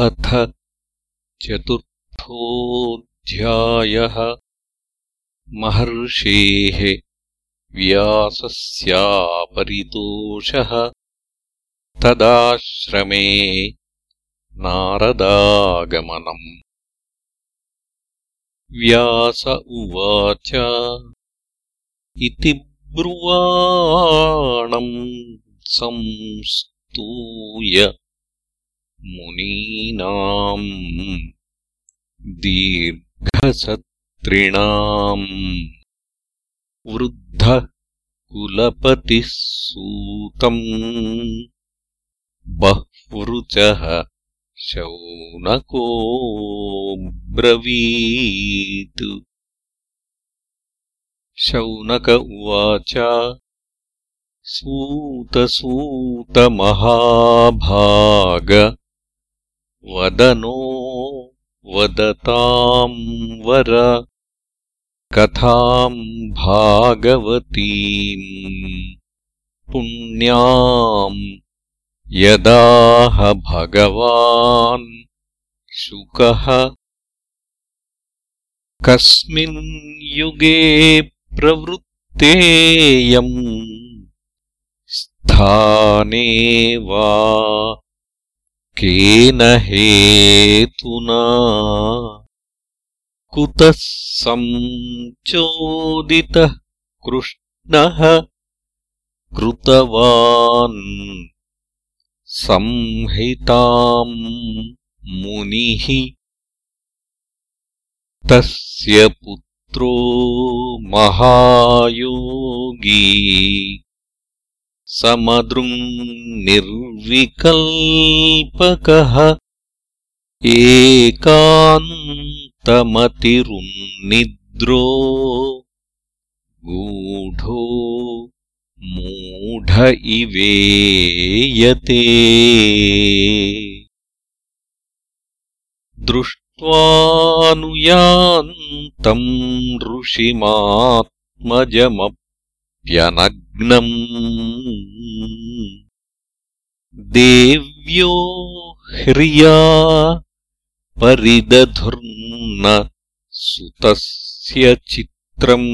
अथ चतुर्थोऽध्यायः। महर्षेः व्यासस्यापरितोषः। तदाश्रमे नारदागमनम्। व्यास उवाच इति ब्रुवाणम् संस्तूय मुनीनाम् दीर्घसत्रिणाम् वृद्धः कुलपतिः सूतम् बह्वृचः शौनकोऽब्रवीत्। शौनक उवाच सूतसूतमहाभाग वदनो वदताम् वर कथाम् भागवतीम् पुण्याम् यदाह भगवान् शुकः कस्मिन् युगे प्रवृत्तेयम् स्थाने वा केन हेतुना? कुतः सञ्चोदितः कृष्णः? कृतवान् संहिताम् मुनिः? तस्य पुत्रो महायोगी समदृङ्निर्विकल्पकः एकान्तमतिरुन्निद्रो गूढो मूढ इवेयते। दृष्ट्वानुयान्तम् ऋषिमात्मजमप्यनग्नम् देव्यो ह्रिया परिदधुर्न सुतस्य चित्रम्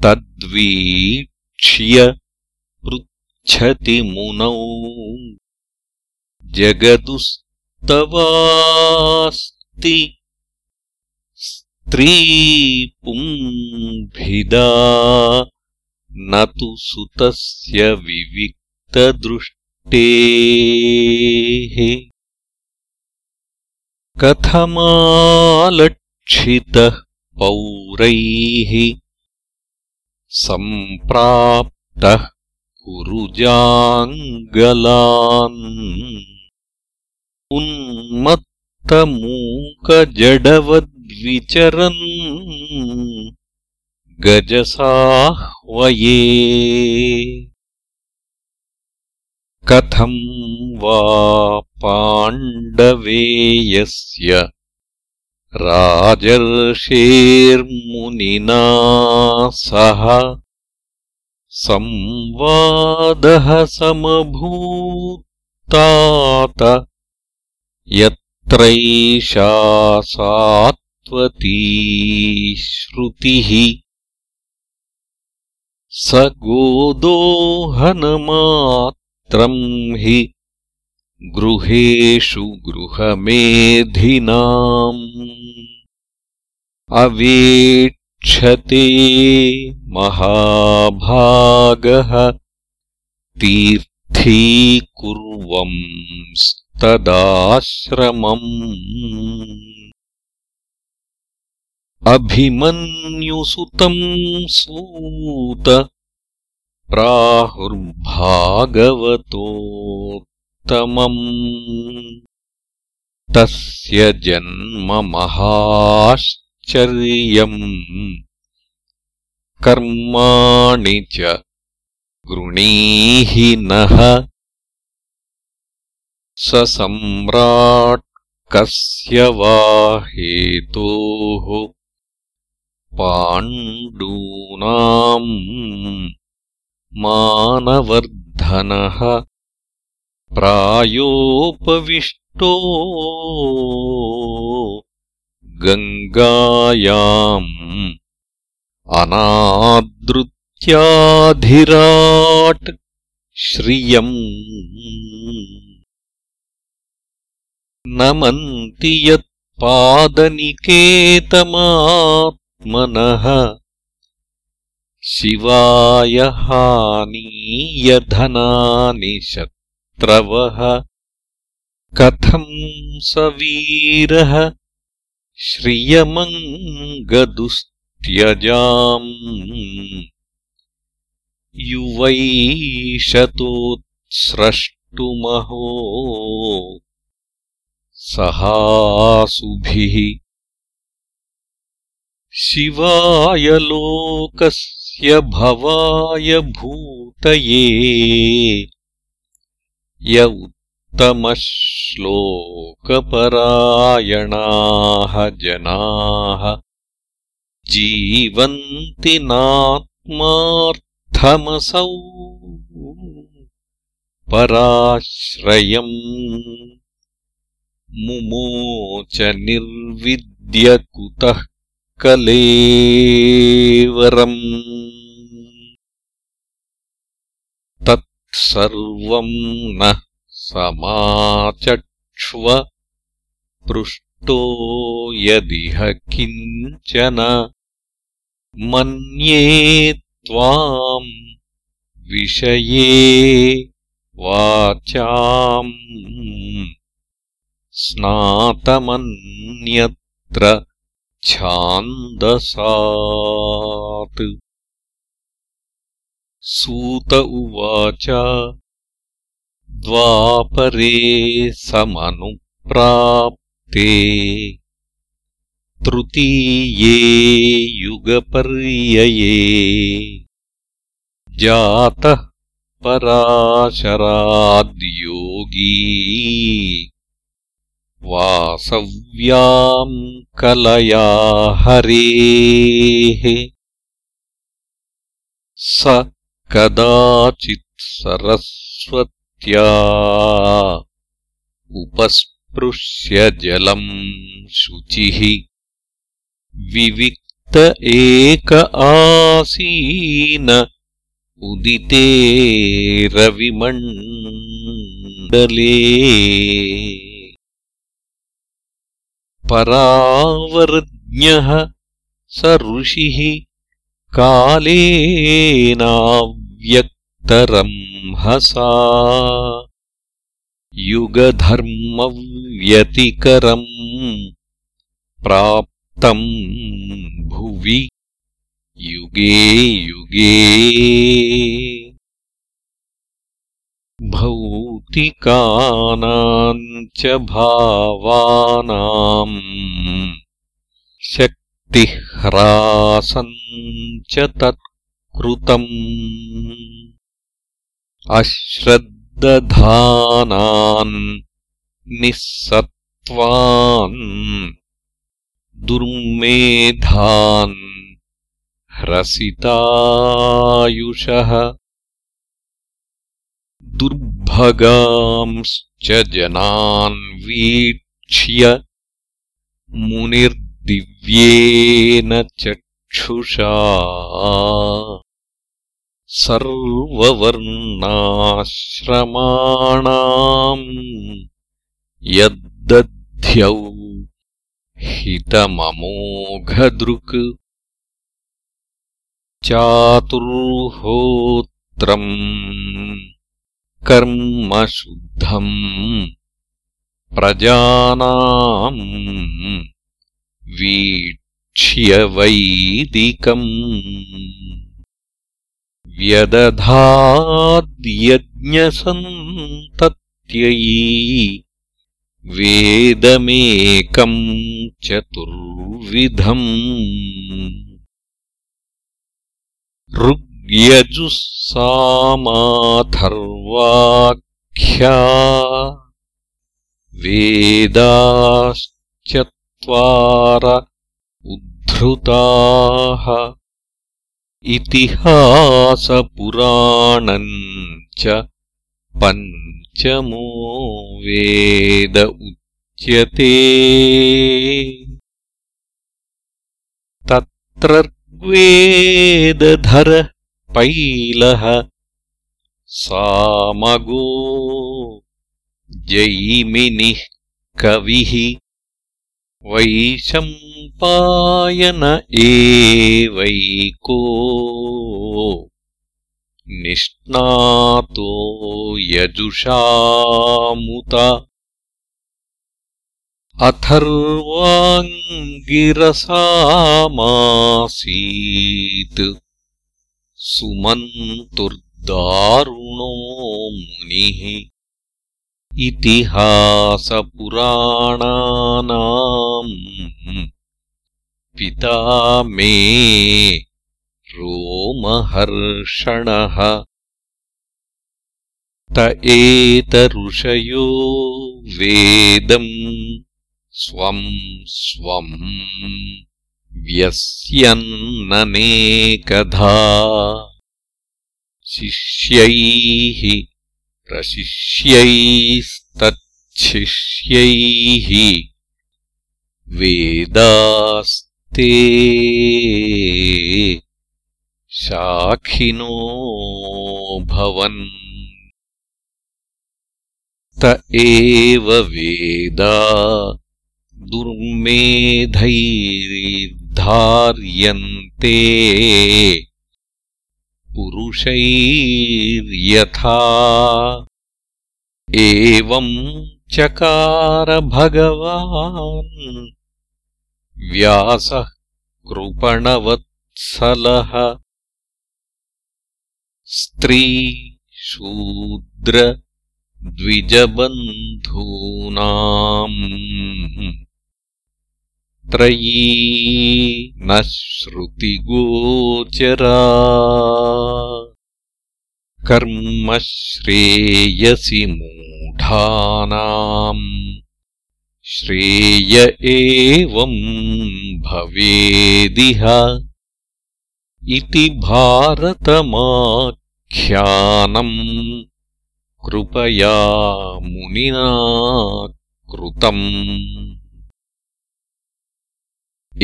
तद्वीक्ष्य पृच्छति मुनौ जगदुस्तवास्ति स्त्रीपुंभिदा न तु सुतस्य विविक्तदृष्टेः। कथमालक्षितः पौरैः। सम्प्राप्तः कुरुजाङ्गलान् उन्मत्तमूकजडवद्विचरन् गजसाह्वये। कथम् वा पाण्डवेयस्य राजर्षेर्मुनिना सह संवादः समभूत्तात यत्रैषा सात्वती श्रुतिः स गोदोहनमात्रम् हि गृहेषु गृहमेधिनाम्। अवेक्षते महाभागः तीर्थीकुर्वंस्तदाश्रमम् अभिमन्युसुतम् सूत प्राहुर्भागवतोत्तमम्। तस्य जन्ममहाश्च चर्यम् कर्माणि च गृणीहि नः। स सम्राट् कस्य वा हेतोः पाण्डूनाम् मानवर्धनः प्रायोपविष्टो गङ्गायाम् अनादृत्याधिराट् श्रियम् नमन्ति यत्पादनिकेतमात्मनः शिवाय हानीयधनानि शत्रवः। कथम् स वीरः श्रियमङ्गदुस्त्यजाम्। युवैशतोत्स्रष्टुमहो सहासुभिः शिवाय लोकस्य भवाय भूतये। य उत्तमश्लोकपरायणाः जनाः। जीवन्ति नात्मार्थमसौ। पराश्रयम् मुमोच निर्विद्य कुतः कलेवरम्। तत्सर्वम् नः समाचक्ष्व। पृष्टो यदिह किञ्चन। मन्ये त्वाम् विषये वाचाम्। स्नातमन्यत्र छान्दसात्। सूत उवाच द्वापरे समनुप्राप्ते। तृतीये युगपर्यये जातः पराशराद्योगी वासव्याम् कलया हरेः। स कदाचित् सरस्वत्या उपस्पृश्य जलम् शुचिः। विविक्त एक आसीन उदिते रविमण्डले परावर्ज्ञः स ऋषिः कालेनाव्यक्तरंहसा युगधर्मव्यतिकरम् प्राप्तम् भुवि। युगे युगे भौतिकानाम् च भावानाम् शक्तिह्रासम् च तत्कृतम्। अश्रद्दधानान् निःसत्त्वान् दुर्मेधान् ह्रसितायुषः दुर्भगांश्च जनान् वीक्ष्य मुनिर्दिव्येन चक्षुषा। सर्ववर्णाश्रमाणाम् यद्दध्यौ हितममोघदृक्। चातुर्होत्रम् कर्म शुद्धम् प्रजानाम् वीक्ष्य वैदिकम् व्यदधाद्यज्ञसन्तत्यै वेदमेकम् चतुर्विधम् ऋग्यजुःसामाथर्वाख्या वेदाश्चत्वार उद्धृताः इतिहासपुराणम् च पञ्चमो वेद उच्यते। तत्रर्ग्वेदधर पैलः सामगो जैमिनिः कविः वैशम्पायन एवैको। निष्णातो यजुषामुत अथर्वाङ्गिरसामासीत् सुमन्तुर्दारुणो मुनिः इतिहासपुराणानाम् पिता मे रोमहर्षणः। त एतऋषयो वेदम् स्वम् स्वम् व्यस्यन्ननेकधा। शिष्यैः प्रशिष्यैस्तच्छिष्यैः वेदास्ते शाखिनो भवन्। त एव वेदा दुर्मेधैर्धार्यन्ते। पुरुषैर्यथा। एवम् चकार भगवान्। व्यासः कृपणवत्सलः। स्त्रीशूद्रद्विजबन्धूनाम् त्रयी न श्रुतिगोचरा। कर्म श्रेयसि मूढानाम्। श्रेय एवम् भवेदिह। इति भारतमाख्यानम्। कृपया मुनिना कृतम्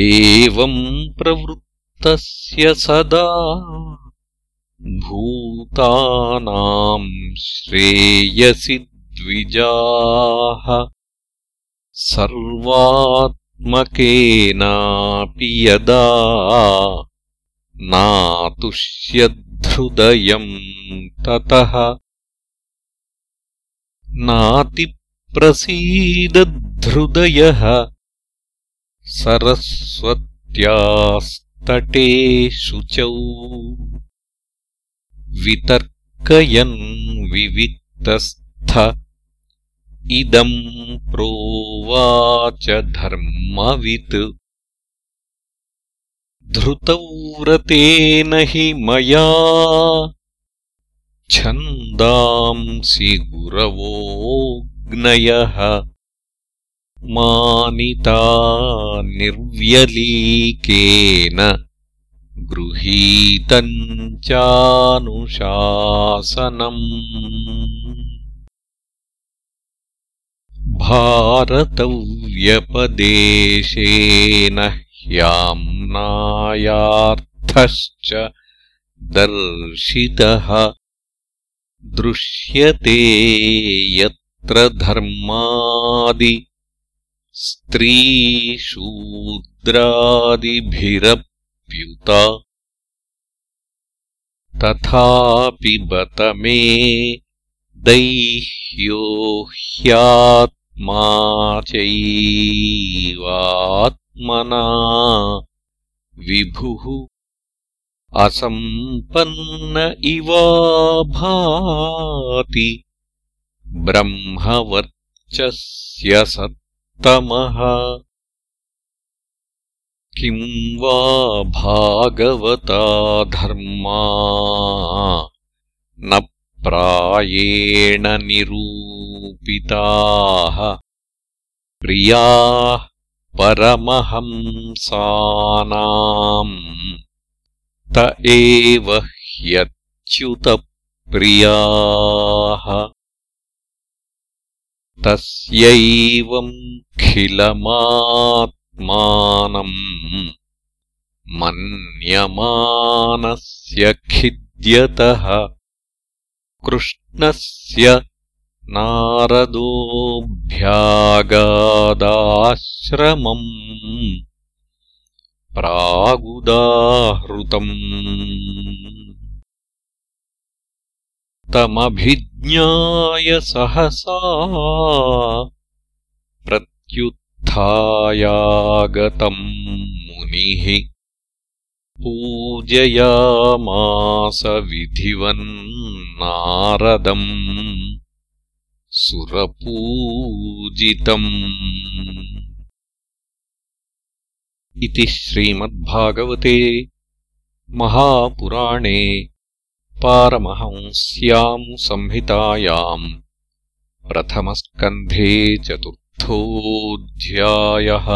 एवम् प्रवृत्तस्य सदा भूतानाम् श्रेयसि द्विजाः। सर्वात्मकेनापि यदा नातुष्यद्धृदयम् ततः नातिप्रसीदद्धृदयः सरस्वत्यास्तटे शुचौ वितर्कयन् विविक्तस्थ इदम् प्रोवाच धर्मवित्। धृतव्रतेन हि मया छन्दांसि गुरवोऽग्नयः मानिता निर्व्यलीकेन गृहीतम् चानुशासनम्। भारतव्यपदेशेन ह्याम्नायार्थश्च दर्शितः। दृश्यते यत्र धर्मादि स्त्रीशूद्रादिभिरप्युत तथापि बत मे दैह्यो ह्यात्मा चैवात्मना विभुः। असम्पन्न इवा भाति ब्रह्मवर्चस्य सत्तमः किम् वा भागवता धर्मा? न प्रायेण निरूपिताः। प्रियाः परमहंसानाम्। त एव ह्यच्युतप्रियाः। तस्यैवम् खिलमात्मानम् मन्यमानस्य खिद्यतः कृष्णस्य नारदोऽभ्यागादाश्रमम् प्रागुदाहृतम्। तमभिज्ञाय सहसा प्रत्युत्थायागतम् मुनिः पूजयामास विधिवन्नारदम् सुरपूजितम्। इति श्रीमद्भागवते महापुराणे पारमहंस्याम् संहितायाम् प्रथमस्कन्धे चतुर्थोऽध्यायः